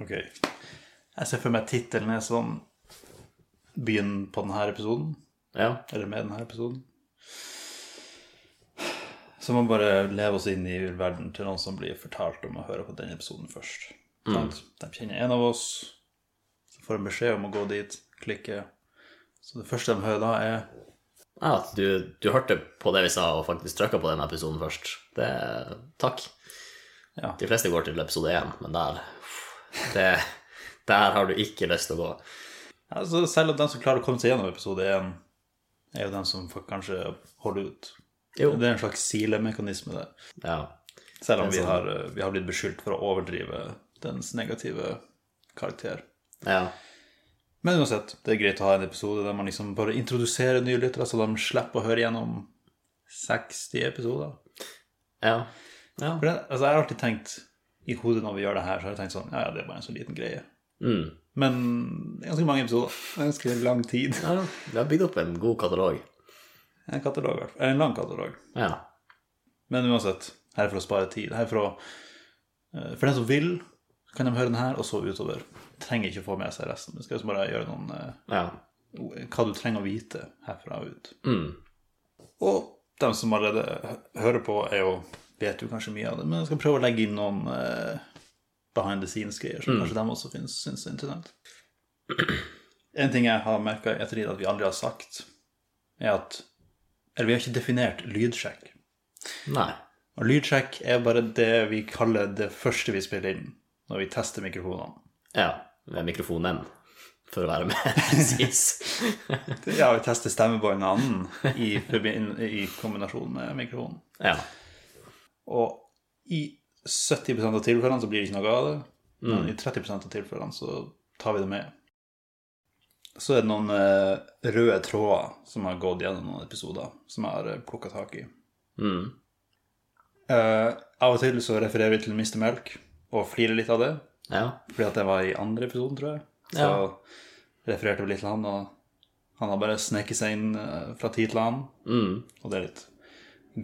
Ok. Jeg ser for meg tittelen er sånn Begynn på denne episoden. Ja. Eller med denne episoden. Så man bare lever oss inn i verden til noen som blir fortalt om å høre på den episoden først. Mm. De kjenner en av oss, så får de beskjed om å gå dit, klikke. Så det første de hører da, er Ja, at du, du hørte på det vi sa, og faktisk trykka på den episoden først. Det Takk. Ja. De fleste går til episode én, men der det, Der har du ikke lyst til å gå. altså, Selv om de som klarer å komme seg gjennom episode 1, er jo de som kanskje holder ut. Jo. Det er en slags silemekanisme der. Ja. Selv om vi er har, eh, vi har blitt beskyldt for å overdrive dens negative karakter. Ja. Men uansett, det er greit å ha en episode der man liksom bare introduserer nye lyttere, så de slipper å høre gjennom 60 episoder. Ja. ja. For det, altså, jeg har alltid tenkt i hodet når vi gjør det her, så har jeg tenkt sånn Ja, ja, det er bare en så liten greie. Mm. Men det ganske mange episoder. Ganske lang tid. ja. Vi har bygd opp en god katalog. En katalog, i hvert fall. En lang katalog. Ja. Men uansett, her er for å spare tid. Her er for å eh, For den som vil, kan de høre den her, og så utover. Trenger ikke å få med seg resten. Du skal liksom bare gjøre noen eh, Ja. Hva du trenger å vite herfra og ut. Mm. Og de som allerede hører på, er jo vet jo kanskje mye av det, men jeg skal prøve å legge inn noen uh, behind the scenes-greier som kanskje de også finnes, syns er interessant. En ting jeg har merka i ettertid at vi aldri har sagt, er at Eller vi har ikke definert lydsjekk. Nei. Og lydsjekk er bare det vi kaller det første vi spiller inn når vi tester mikrofonene. Ja. Ved mikrofonen, for å være med presis. Ja, vi tester stemmebåndene i, i kombinasjon med mikrofonen. Ja. Og i 70 av tilfellene så blir det ikke noe av det. Men i 30 av tilfellene så tar vi det med. Så er det noen eh, røde tråder som har gått gjennom noen episoder, som jeg har uh, plukka tak i. Mm. Eh, av og til så refererer vi til Mr. Melk og flirer litt av det. Ja. Fordi at det var i andre episoden, tror jeg. Så Ja. refererte vi litt til han, og han har bare sneket seg inn eh, fra tid til annen. Mm. Og det er litt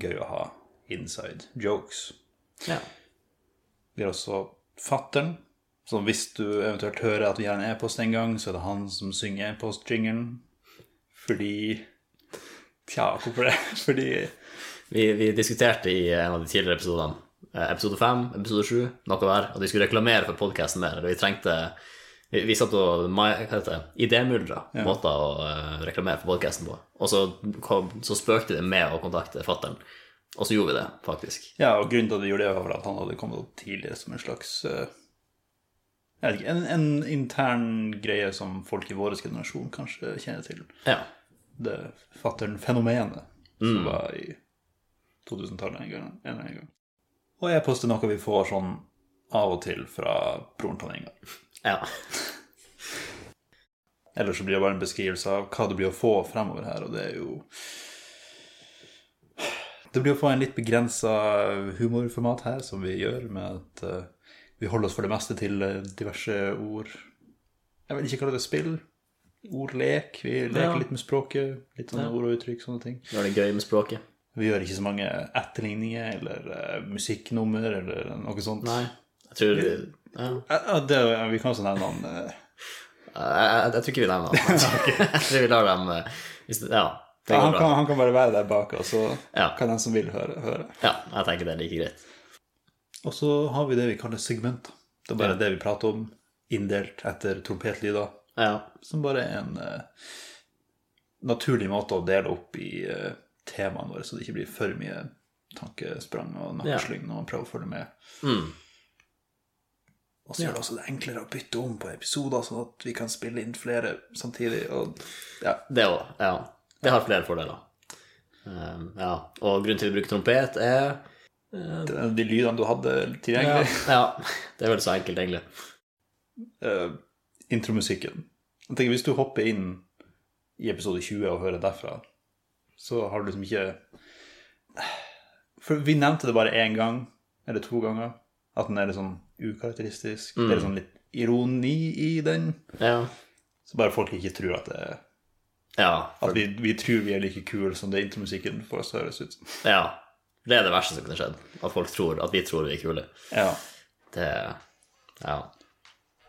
gøy å ha inside jokes. Ja. Vi har også fatteren. Så hvis du eventuelt hører at vi har en e-post en gang, så er det han som synger e-post-jingeren. Fordi Tja, hvorfor det? Fordi Vi, vi diskuterte i en av de tidligere episodene, eh, episode fem, episode sju, noe der, at vi skulle reklamere for podkasten mer. Vi trengte Vi, vi satt og det, idémyldra måter å eh, reklamere for podkasten på. Og så, kom, så spøkte det med å kontakte fattern. Og så gjorde vi det, faktisk. Ja, og grunnen til at vi gjorde det, var vel at han hadde kommet opp tidligere som en slags eh, jeg vet ikke, en, en intern greie som folk i vår generasjon kanskje kjenner til. Ja. Det fattern-fenomenet som var i 2000-tallet en, gang- en eller annen gang. Og e-post er noe vi får sånn av og til fra broren til Inga. ja. Eller så blir det bare en beskrivelse av hva det blir å få fremover her, og det er jo Det blir å få en litt begrensa humorformat her, som vi gjør, med at uh, vi holder oss for det meste til eh, diverse ord Jeg vil ikke kalle det spill. Ordlek. Vi leker Ja. litt med språket. Litt sånne ord og uttrykk, sånne ting. Gjør det gøy med språket. Vi gjør ikke så mange etterligninger eller uh, musikknummer eller noe sånt. Nei. Jeg tror ja. Eh, eh, det, vi kan også nevne han uh... jeg, jeg, jeg tror ikke vi nevner det. Jeg tror vi lar dem det- Ja. Ja, han, kan, han kan bare være der bak, og så Ja. kan den som vil, høre. høre. Ja, jeg tenker det er like greit. Og så har vi det vi kaller segmenter. Det er bare det vi prater om, inndelt etter trompetlyder. Ja. Som bare er en uh, naturlig måte å dele opp i uh, temaene våre, så det ikke blir for mye tankesprang og nakkeslyng når man prøver å følge med. Mm. Og så gjør det også det enklere å bytte om på episoder, sånn at vi kan spille inn flere samtidig. Og ja, Det òg. Ja. Det har flere fordeler. Um, ja. Og grunnen til å bruke trompet er det er de lydene du hadde ja, tilgjengelig. ja, det er vel så enkelt, egentlig. Uh, intromusikken. Jeg tenker Hvis du hopper inn i episode 20 og hører derfra, så har du liksom ikke For vi nevnte det bare én gang, eller to ganger, at den er litt sånn ukarakteristisk. Det er litt sånn litt ironi i den. Ja. Så bare folk ikke tror at det er Ja. At vi, vi tror vi er like kule som det intromusikken får oss høres ut som. ja. Det er det verste som kunne skjedd. At folk tror at vi tror vi er kule. Ja. Det Ja.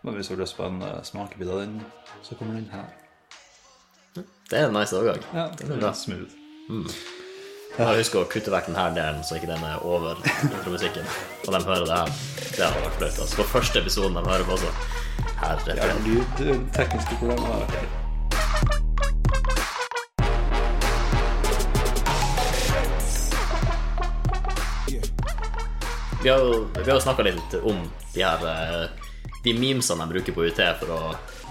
Men hvis du har lyst på en uh, smakebit av den, så kommer den her. Det er en nice overgang. Ja, det er bra. Smooth. smooth. Jeg husker å kutte vekk denne delen, så ikke den er over intromusikken. Og de hører det her. Det hadde vært flaut. Altså. På første episoden de hører på, så Herre Ja, lyd, tekniske problemer der. Vi har jo, vi har snakka litt om de her eh, De memesene de bruker på UT for å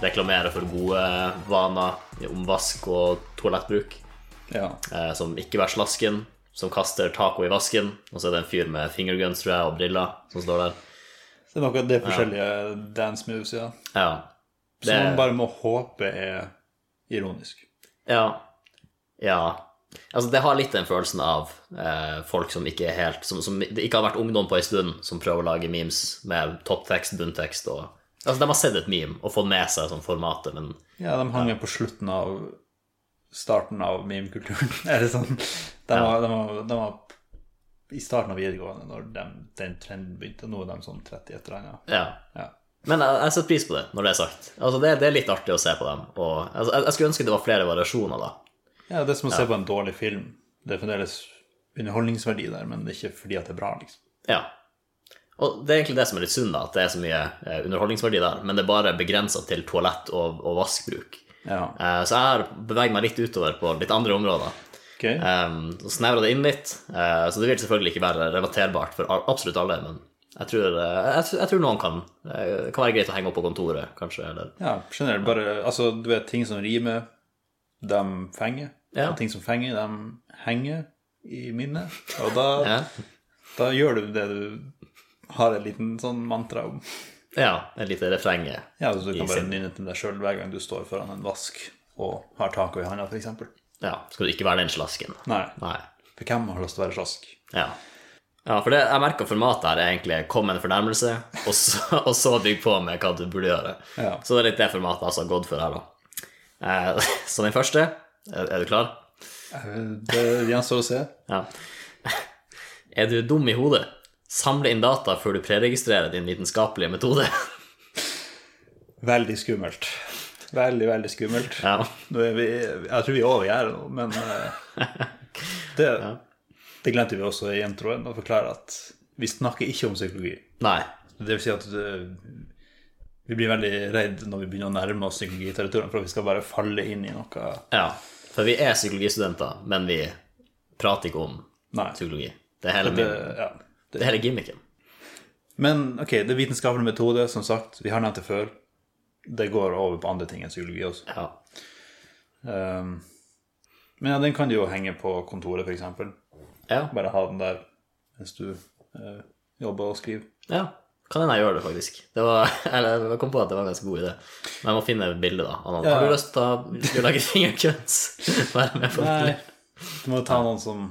reklamere for gode vaner om vask og toalettbruk. Ja. Eh, som ikke vær slasken, som kaster taco i vasken. Og så er det en fyr med fingerguns, tror jeg, og briller som står der. Det er noe det forskjellige forskjellige dance moves, ja. Ja. Som man bare må håpe er ironisk. Ja. Ja. Altså, det har litt den følelsen av eh, folk som ikke er helt som, som ikke har vært ungdom på en stund, som prøver å lage memes med topptekst, bunntekst og Altså, de har sett et meme og fått med seg sånn formatet, men Ja, de hang på slutten av starten av meme-kulturen. Er det sånn? De Ja. var, de, var, de var i starten av videregående når den, den trenden begynte. Nå er de sånn 30 et eller annet. ja. Ja. Men jeg, jeg setter pris på det, når det er sagt. Altså, det, det er litt artig å se på dem. Og, altså, jeg, jeg skulle ønske det var flere variasjoner, da. Ja, det er som å se på en dårlig film. Det er fremdeles underholdningsverdi der, men det er ikke fordi at det er bra, liksom. Ja. Og det er egentlig det som er litt synd, da, at det er så mye eh, underholdningsverdi der, men det er bare begrensa til toalett og, og vaskbruk. Ja. Eh, så jeg har beveget meg litt utover på litt andre områder. Okay. Um, så snevra det inn litt. Uh, så det vil selvfølgelig ikke være relaterbart for absolutt alle, men jeg tror, uh, jeg, jeg tror noen kan uh, kan være greit å henge opp på kontoret, kanskje. Eller Ja, generelt bare Altså, du vet, ting som rimer, de fenger. Ja. Og ting som fenger, de henger i minnet. Og da, ja. da gjør du det du har en liten sånn mantra om. ja, et lite refreng. Ja, så du kan bare nynne til deg sjøl hver gang du står foran en vask og har taco i handa, f.eks. Ja, skal du ikke være den slasken. Nei. Nei. For hvem har lyst til å være slask? Ja. ja, for det, jeg merker formatet her er egentlig kom en fornærmelse, og så, og så bygg på med hva du burde gjøre. Ja. Så det er litt det formatet jeg altså har gått for her, da. Eh, så den første Er, er du klar? Eh, Det gjenstår å se. Ja. Er du dum i hodet? Samle inn data før du preregistrerer din vitenskapelige metode. Veldig skummelt. Veldig, veldig skummelt. Ja. Vi, jeg tror vi er over gjerdet nå, men det, det, det glemte vi også i introen å forklare at vi snakker ikke om psykologi. Nei. Det vil si at eh, vi blir veldig redd når vi begynner å nærme oss psykologiterritoriet, for at vi skal bare falle inn i noe Ja. For vi er psykologistudenter, men vi prater ikke om Nei. psykologi. Det er hele, Det, ja. det er hele gimmicken. Men ok, det er vitenskapelig metode, som sagt. Vi har nevnt det før. Det går over på andre ting enn psykologi også. Ja. Um, men ja, den kan du jo henge på kontoret, f.eks. Ja. Bare ha den der mens du uh, jobber og skriver. ja. Kan hende jeg gjør det, faktisk. Det var, eller jeg kom på at det var en ganske god idé. Men jeg må finne et bilde, da. Ja. Har du lyst til å lage fingerkuns? Være med på det? Du må ta noen som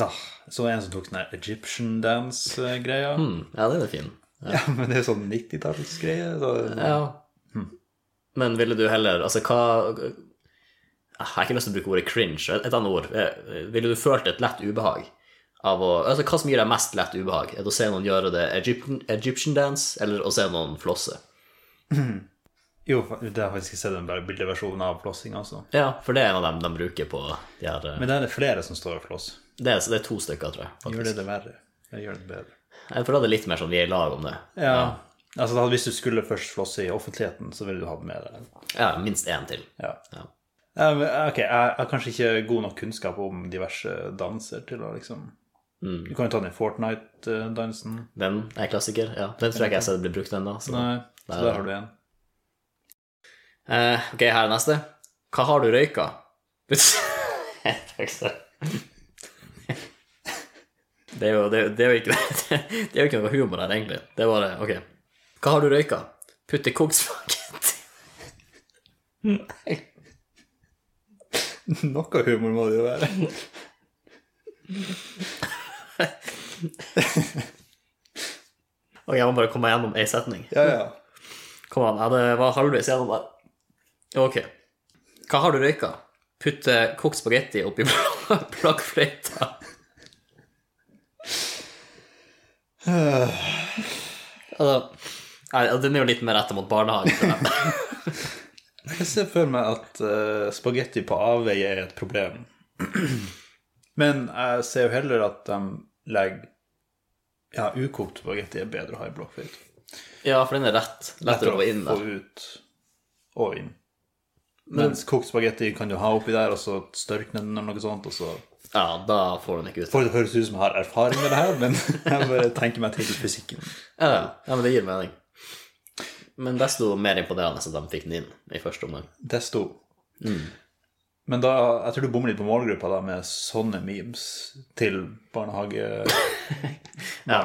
da, Så en som tok den her Egyptian dance-greia. Hmm, ja, den er fin. Ja, men det er sånn 90-tallsgreie. Så... Ja. Men ville du heller Altså, hva Jeg har ikke lyst til å bruke ordet cringe. Et et annet ord. Eh, Ville du følt et lett ubehag å Altså, hva som gir deg mest lett ubehag? Er det å se noen gjøre det Egyptian, Egyptian dance, eller å se noen flosse? Jo, det har faktisk sett en bildeversjon av flossing, altså. Ja, for det er en av dem de bruker på de her eh, Men det er det flere som står og floss. det, det er to stykker, tror jeg. Gjør det det verre? Jeg gjør det bedre. Jeg føler det er litt mer sånn vi er i lag om det. Ja. Altså, da, hvis du skulle først flosse i offentligheten, så ville du hatt med deg Ja, minst én til. Ja. Ja. Ja, ok, jeg har kanskje ikke god nok kunnskap om diverse danser til å liksom Mm. Du kan jo ta den Fortnite-dansen. Den er klassiker. Ja, Den tror jeg ikke jeg har sett bli brukt ennå. så- Nei, så der har du en. Uh, ok, her er neste. Hva har du røyka? det er jo, det, det er ikke Det er jo ikke noe humor her, egentlig. Det er bare Ok. Hva har du røyka? Putte kokt spagetti. Noe humor må det jo være. Ok, jeg må bare komme meg gjennom ei setning. Ja, ja. Kom an, det var halvveis gjennom der. Ok. Hva har du røyka? Putte kokt spagetti oppi plaggfløyta. Altså, Den er jo litt mer retta mot barnehage. jeg. Jeg ser for meg at uh, spagetti på avveie er et problem. Men jeg ser jo heller at de legger Ja, ukokt spagetti er bedre å ha i blokkfløyte. ja, for den er rett. Lettere å få inn få ut og inn. Mens kokt spagetti kan du ha oppi der, og så størkne den eller noe sånt, og så Ja, da får du den ikke ut. For det høres ut som jeg har erfaring med det her, men jeg bare tenker meg til fysikken. Ja, ja. ja, men det gir mening. Men desto mer imponerende at de fikk den inn i første omgang. Desto. Men da, jeg tror du bommer litt på målgruppa da med sånne memes til barnehage... Ja.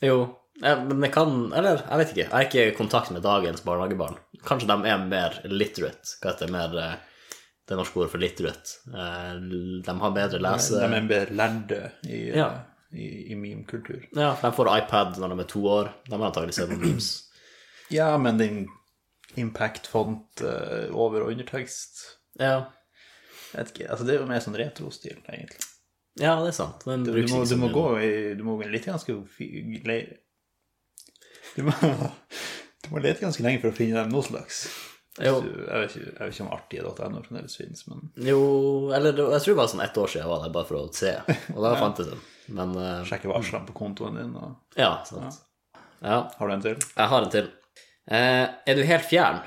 Jo, ja, men det kan Eller, jeg vet ikke. Jeg er ikke i kontakt med dagens barnehagebarn. Kanskje de er mer literate. Hva heter det? Mer eh, det norske ordet for literate. Eh, De har bedre lese... De er mer lærde i, Ja. i, i meme-kultur. Ja, de får iPad når de er to år. De har antagelig sett noen memes. Ja, men din impact-font eh, over- og undertekst Ja. Jeg vet ikke, altså Det er jo mer sånn retro-stil, egentlig. ja, det er sant. Den Du du, må, du må gå i Du må litt ganske Du må, du må lete ganske lenge for å finne dem noe slags. Jo. Jeg, vet ikke, jeg vet ikke om artige.no fremdeles finnes, men Jo, eller jeg tror det var sånn ett år siden jeg var der, bare for å se. Og da fantes den. Men uh, sjekke varslene på kontoen din. Og... ja, sant. Ja, Har du en til? jeg har en til. Eh, er du helt fjern?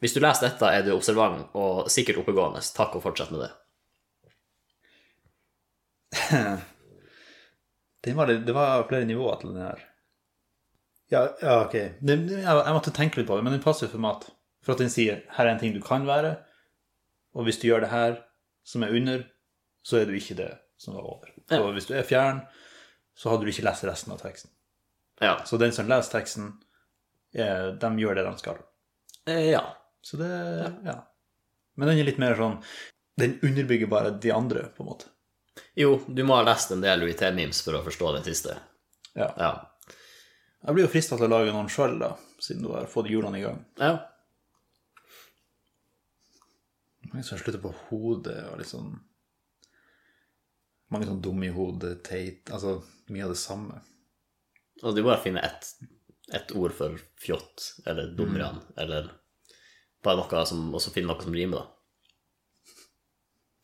Hvis du leser dette, er du observant og sikkert oppegående. Takk og fortsett med det. det, var, det var flere nivåer til den her. Ja, ja ok. Det, jeg, jeg måtte tenke litt på det, men den passer jo for mat. For at den sier her er en ting du kan være, og hvis du gjør det her, som er under, så er du ikke det som var over. Så hvis du er fjern, så hadde du ikke lest resten av teksten. Ja. Så den som leser teksten, eh, de gjør det de skal. Eh, ja. Så det ja. Men den er litt mer sånn Den underbygger bare de andre, på en måte. Jo, du må ha lest en del UiT-memes for å forstå den siste. Ja. Ja. Jeg blir jo frista til å lage noen sjøl, da, siden du har fått hjulene i gang. ja. Mange som slutter på hodet og litt sånn Mange sånn dumme i hodet, teit Altså mye av det samme. Og du bare finner ett et ord for fjott, eller dumran, eller bare noe som Og så finne noe som rimer, da.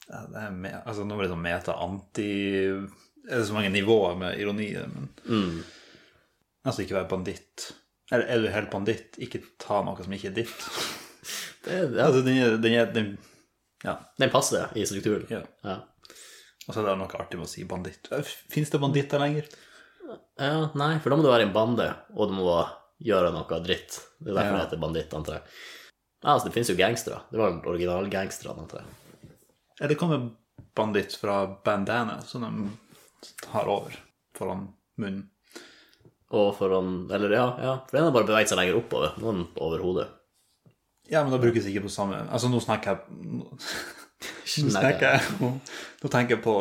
Ja, det er me altså, nå blir det sånn meta-anti Er det så mange nivåer med ironi i det, men Mm. Altså ikke være banditt. Eller er du helt banditt, ikke ta noe som ikke er ditt. Det, ja, Altså, den den den, Ja. den passer i strukturen. ja. Ja. Og så er det noe artig med å si banditt. Fins det banditter lenger? ja. Nei, for da må du være i en bande, og du må gjøre noe dritt. Det er derfor Ja. det heter banditt, antar jeg. Ja, altså, det finnes jo gangstere. Det var originalgangsterne, antar jeg. Det kommer banditt fra bandana, som de har over foran munnen? Og foran Eller ja, ja. For den har bare beveget seg lenger oppover. Noen over hodet. Ja, men da brukes det ikke på samme Altså, nå snakker jeg Nå Snakker jeg Nå tenker jeg på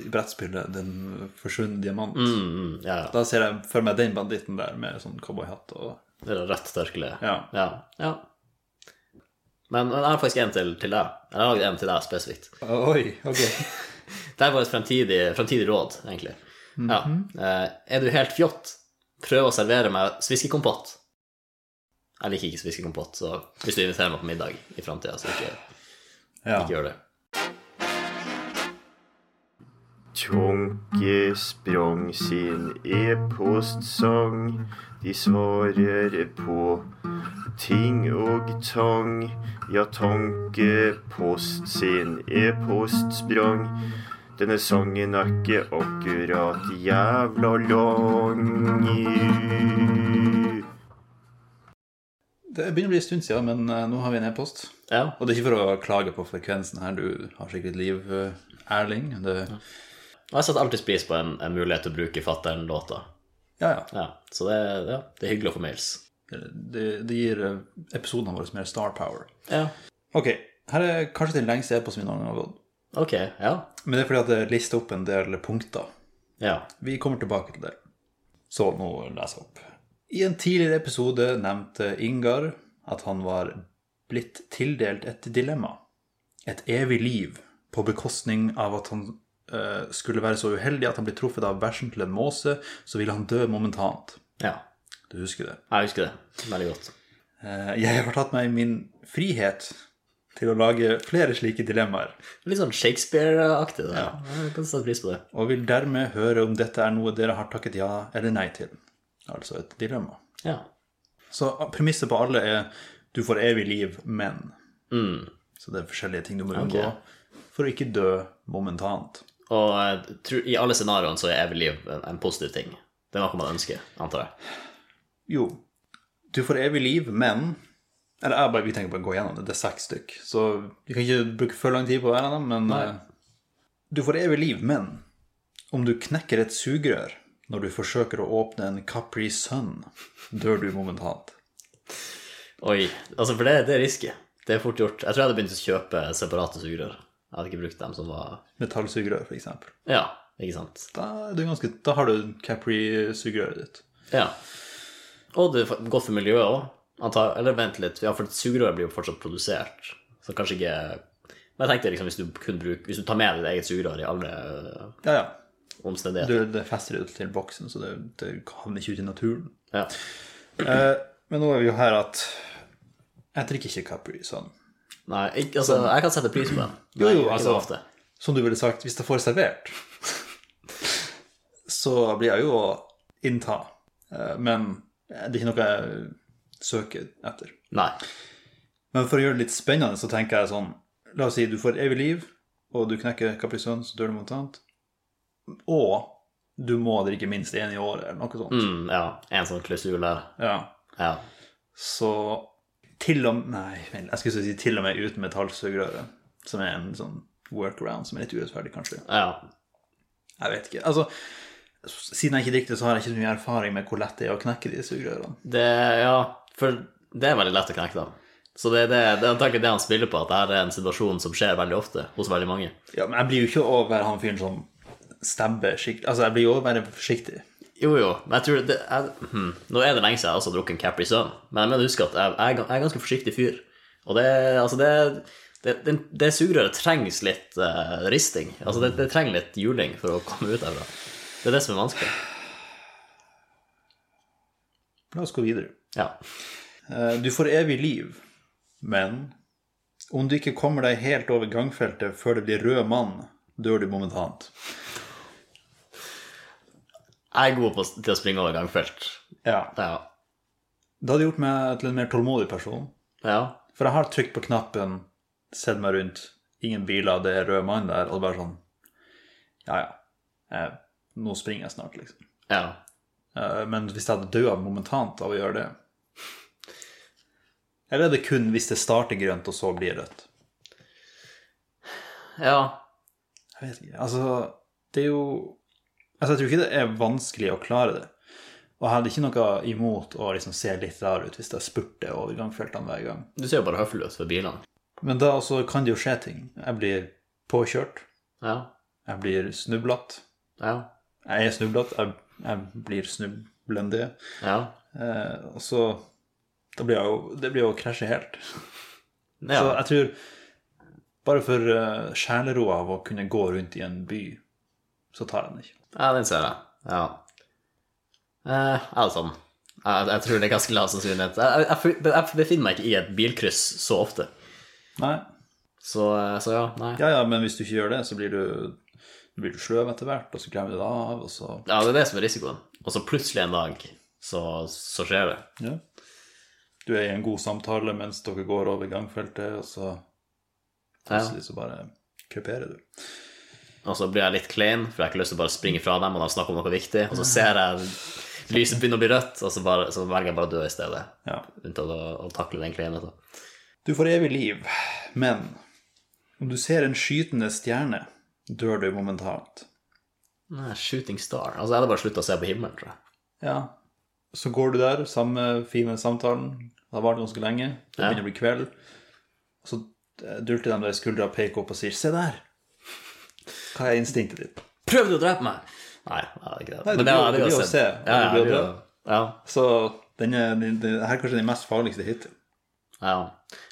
i brettspillet Den forsvunne diamant. Mm, mm, ja, ja. Da ser jeg for meg den banditten der med sånn cowboyhatt og Det er rødt tørkle. Ja. ja. Men, men jeg har faktisk en til, til deg. Jeg har lagd en til deg spesifikt. Oi, ok. Det er vårt fremtidig, fremtidig råd, egentlig. Ja. Mhm. Eh, er du helt fjott, prøv å servere meg sviskekompott. Jeg liker ikke sviskekompott, så hvis du inviterer meg på middag i framtida, så ikke, Ja. ikke gjør det. Tjonke sprang sin e-postsang. De svarer på ting og tang. Ja, tankepost sin e-post sprang. Denne sangen er ikke akkurat jævla lang. Det begynner å bli en stund siden, men eh, nå har vi en e-post. Ja. Og det er ikke for å klage på frekvensen her, du har sikkert liv, eh, Erling. Det, Og jeg setter alltid pris på en, en mulighet til å bruke fattern-låta. ja, ja. Ja, så det, ja, det er hyggelig å få mails. Det, det gir eh, episodene våre mer star power. Ja. Ok, her er kanskje den lengste e-posten vi noen gang har gått. Ok, ja. Men det er fordi at det lister opp en del punkter. Ja. Vi kommer tilbake til det. Så nå leser jeg opp. I en tidligere episode nevnte Ingar at han var blitt tildelt et dilemma. Et evig liv, på bekostning av at han skulle være så uheldig at han blir truffet av bæsjen til en måse, så vil han dø momentant. Ja. Du husker det. Jeg husker det veldig godt. Eh, Jeg har tatt meg min frihet til å lage flere slike dilemmaer, Litt sånn Shakespeare-aktig. Ja. Jeg kan sette pris på det. og vil dermed høre om dette er noe dere har takket ja eller nei til. Altså et dilemma. Ja. Så premisset på alle er du får evig liv, men Mm. Så det er forskjellige ting du må unngå for å ikke dø momentant. Og i alle scenarioene så er evig liv en, positiv ting. Det er noe man ønsker, antar jeg. Jo, du får evig liv, men Eller jeg bare, vi tenker bare å gå gjennom det. Det er seks stykk. Så vi kan ikke bruke for lang tid på hver av dem, men Nei. Du får evig liv, men om du knekker et sugerør når du forsøker å åpne en Capri Sun, dør du momentant. Oi. Altså, for det, det er risky. Det er fort gjort. Jeg tror jeg hadde begynt å kjøpe separate sugerør. Jeg hadde ikke brukt dem som var Metallsugerør, f.eks. Ja, ikke sant. Da, du ganske, da har du Capri-sugerøret ditt. Ja. Og det er godt for miljøet òg. Eller vent litt, ja, for sugerøret blir jo fortsatt produsert. Så kanskje ikke Men jeg tenkte liksom hvis du kun bruker Hvis du tar med ditt eget sugerør i alle Ja, ja. omstendigheter. Du, det fester det til boksen, så det, det havner ikke ut i naturen. Ja. Eh, men nå er vi jo her at jeg drikker ikke Capri Sun. Nei, ikke, altså, jeg kan sette pris på den. Jo, Nei, jo, altså- ofte. Som du ville sagt, hvis jeg får servert, så blir jeg jo å innta. Eh, Men det er ikke noe jeg søker etter. Nei. Men for å gjøre det litt spennende, så tenker jeg sånn La oss si du får evig liv, og du knekker Capri Sun, så dør du momentant. Og du må drikke minst én i året, eller noe sånt. Mm, ja, en sånn klausul der. Ja. Ja. Så til og Nei, jeg skulle si til og med uten metallsugerøre. som er en sånn workaround som er litt urettferdig, kanskje. ja. Jeg vet ikke. Altså, siden jeg ikke drikker det, så har jeg ikke så mye erfaring med hvor lett det er å knekke de sugerørene. Det, ja, for det er veldig lett å knekke dem. Så det, det, det er antakelig det han spiller på, at dette er en situasjon som skjer veldig ofte hos veldig mange. Ja, men jeg blir jo ikke over han fyren som stabber skikkelig Altså, jeg blir jo over forsiktig. Jo, jo, men jeg tror det jeg, hmm. Nå er det lenge siden jeg også har drukket en Capri Sun, men jeg mener husk at jeg, jeg er en ganske forsiktig fyr. Og det, altså det, det, det, det sugerøret trengs litt uh, risting. Altså det, det trenger litt juling for å komme ut derfra. Det er det som er vanskelig. La oss gå videre. Ja. Eh, Du får evig liv, men om du ikke kommer deg helt over gangfeltet før det blir rød mann, dør du momentant. Jeg er god på, til å springe over gangfelt. Ja. Ja. Det hadde gjort meg til en mer tålmodig person. ja. For jeg har trykt på knappen, sett meg rundt, ingen biler, det er rød mann der, og bare sånn Ja, ja. Eh, nå springer jeg snart, liksom. Ja. Eh, Men hvis jeg hadde dødd momentant av å gjøre det Eller er det kun hvis det starter grønt, og så blir rødt? Ja. Jeg vet ikke. Altså, det er jo Altså, jeg tror ikke det er vanskelig å klare det. Og jeg hadde ikke noe imot å liksom se litt rar ut hvis jeg spurte over gangfeltene hver gang. Du ser jo bare høflig ut for bilene. Men da også kan det jo skje ting. Jeg blir påkjørt. Ja. Jeg blir snublet. Ja. Jeg er snublet. Jeg, jeg blir snublende. Ja. Eh, og så Da blir jeg jo Det blir jo å krasje helt. Så jeg tror bare for uh, sjeleroa av å kunne gå rundt i en by, så tar jeg den ikke. Ja, den ser jeg. Ja. Eh, altså. Jeg, jeg tror det er ganske lav sannsynlighet. Jeg, jeg, jeg befinner meg ikke i et bilkryss så ofte. Nei. Så, eh, så ja, nei. Ja, ja, men hvis du ikke gjør det, så blir du, blir du sløv etter hvert, og så glemmer du det av, og så Ja, det er det som er risikoen. Og så plutselig en dag, så, så skjer det. Ja. Du er i en god samtale mens dere går over gangfeltet, og så plutselig så bare kuperer du. Og så blir jeg litt klein, for jeg har ikke lyst til å bare springe fra dem og de snakker om noe viktig. Og så ser jeg lyset begynne å bli rødt, og så, bare, så velger jeg bare å dø i stedet. Ja. Unntatt å, å takle den kleinheten. Du får evig liv, men om du ser en skytende stjerne, dør du momentant. Nei, Shooting star. Altså, jeg hadde bare slutta å se på himmelen, tror jeg. Ja. Så går du der, samme fine samtalen. Det har vart ganske lenge. Det begynner å bli kveld. Og så eh, dulter de deg i skuldra, peker opp og sier 'se der'. Hva er instinktet ditt? Prøv du å drepe meg? Nei, det er ikke det. Nei, Men det, blir- det jo å se, Ja, ja, blir å det ja, Så den er, den, den, her er kanskje den mest farligste hittil. ja.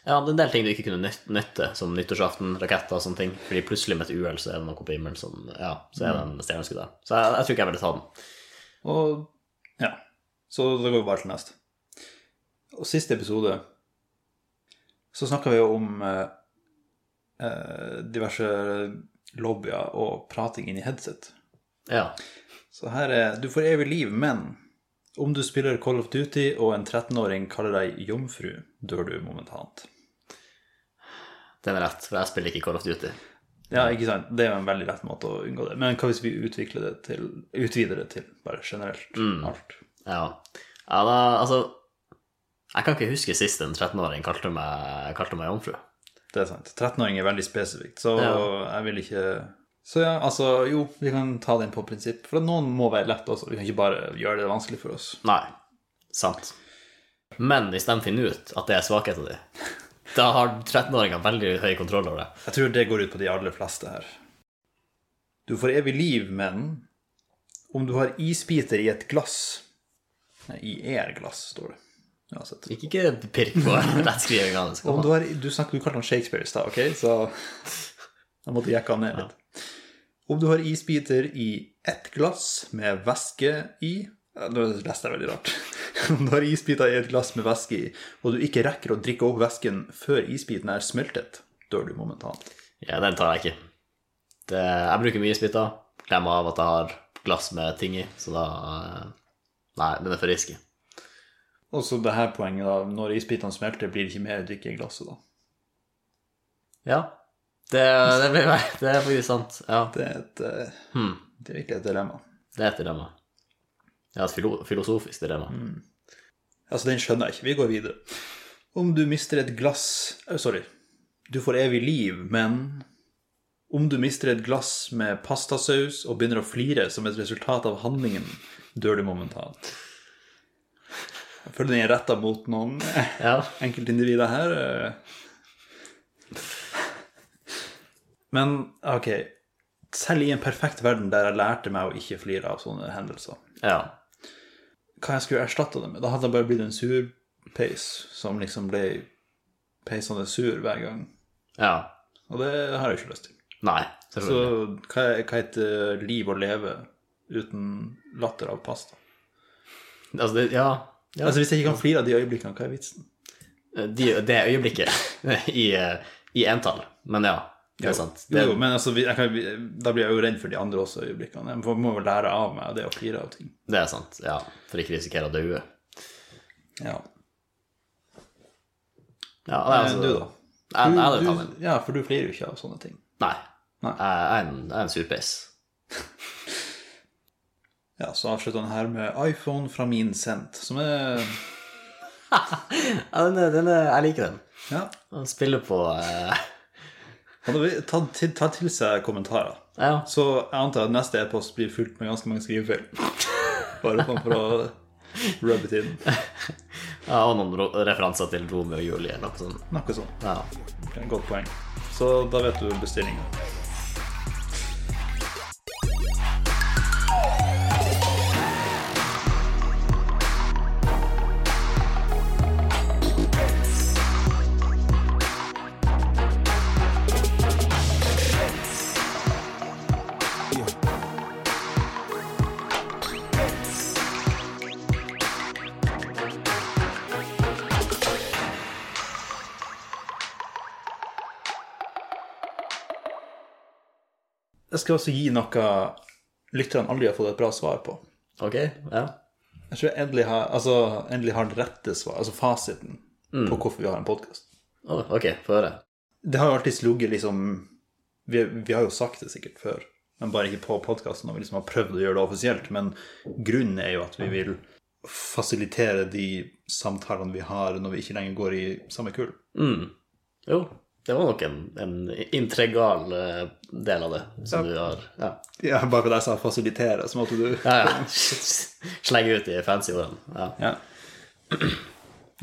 ja, det er en del ting du ikke kunne nytte, som nyttårsaften, raketter og sånne ting. Fordi plutselig med et uhell så er det noe på himmelen som Ja, så er det en stjerneskudd der. Så jeg, jeg tror ikke jeg ville ta den. Og ja. Så da går vi bare til neste. Og siste episode så snakka vi jo om eh, eh, diverse lobbyer og prating inn i headset. Ja. Så her er Du får evig liv, men om du spiller Call of Duty og en 13-åring kaller deg jomfru, dør du momentant. Den er rett, for jeg spiller ikke Call of Duty. Ja, ikke sant? Det er jo en veldig lett måte å unngå det. Men hva hvis vi utvikler det til, utvider det til bare generelt alt? Ja. ja da, altså Jeg kan ikke huske sist en 13-åring kalte meg, kalte meg jomfru. Det er sant. 13-åring er veldig spesifikt, så Ja. jeg vil ikke Så ja, altså, jo, vi kan ta den på prinsipp. For noen må være lett også. Vi kan ikke bare gjøre det vanskelig for oss. Nei. Sant. Men hvis de finner ut at det er svakheten din, da har 13-åringer veldig høy kontroll over det. Jeg tror det går ut på de aller fleste her. Du får evig liv, men om du har isbiter i et glass Nei, i er-glass, står det. Uansett. Ikke, ikke pirk på rettskrivinga. Du, har, du, snakker, du kalte han Shakespeare i stad, ok? Så jeg måtte jekke han ned litt. Om du har isbiter i ett glass med væske i Nå leste jeg veldig rart. Om du har isbiter i et glass med væske i, og du ikke rekker å drikke opp væsken før isbiten er smeltet, dør du momentant. Ja, den tar jeg ikke. Det, jeg bruker mye isbiter. Glemmer av at jeg har glass med ting i, så da eh, Nei, den er for risky. Og så det her poenget, da. Når isbitene smelter, blir det ikke mer drikke i glasset, da. Ja. Det, det, blir, det er faktisk sant. Ja. Det er et eh, Hmm. Det er virkelig et dilemma. Det er et dilemma. Ja, et filo filosofisk dilemma. Altså, den skjønner jeg ikke. Vi går videre. Om du mister et glass oh, Sorry. Du får evig liv, men om du mister et glass med pastasaus og begynner å flire som et resultat av handlingen, dør du momentant. Jeg føler den er retta mot noen Ja. enkeltindivider her. eh. Men ok, selv i en perfekt verden der jeg lærte meg å ikke flire av sånne hendelser, ja. hva jeg skulle erstatte det med? Da hadde jeg bare blitt en surpeis som liksom ble peisende sur hver gang. Ja. Og det har jeg jo ikke lyst til. Nei, Så selvfølgelig. hva er, hva heter eh, liv å leve uten latter av pasta? Altså, det, ja. Ja. Altså Hvis jeg ikke kan flire av de øyeblikkene, hva er vitsen? De, det øyeblikket i, eh, i entall. Men ja, det er sant. Jo, Det, jo, men altså, jeg kan, da blir jeg jo redd for de andre også øyeblikkene. Jeg må- jo lære av meg det å flire av ting. det er sant, ja. For ikke risikere å daue. Ja. Ja, er altså, du, da? Jeg, jeg jeg, Du, du, ja, for du flirer jo ikke av sånne ting. Nei. Nei. Jeg er en, jeg er en surpeis. Ja, Så avslutter han her med iPhone fra min sendt, som er Ja, den er, den er, jeg liker den. Ja. Han spiller på eh, Hadde har tatt til, tatt til seg kommentarer, Ja. så jeg antar at neste e-post blir fulgt med ganske mange skrivefeil. Bare sånn for å rubbe it in. ja og noen referanser til Romeo og Julie eller noe sånt. Noe sånt. Ja. Godt poeng. Så da vet du bestillinga. Jeg skal også gi noe lytterne aldri har fått et bra svar på. Ok, ja. Jeg tror jeg endelig har, altså, endelig har det rette svar, altså fasiten, på hvorfor vi har en podkast. Oh, ok, få høre. Det har jo alltid slugget liksom vi, vi har jo sagt det sikkert før, men bare ikke på podkasten, og vi liksom har prøvd å gjøre det offisielt. Men grunnen er jo at vi vil fasilitere de samtalene vi har når vi ikke lenger går i samme kull. Mm. Jo, det var nok en, en intrigal eh, del av det som du har Ja, Ja, bare fordi jeg sa fasilitere, så måtte du ja. ja. Slenge ut de fancy ordene. Ja. Ja.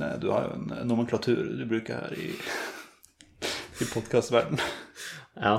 Nei, du har jo en nomenklatur du bruker her i, i podkastverdenen. ja.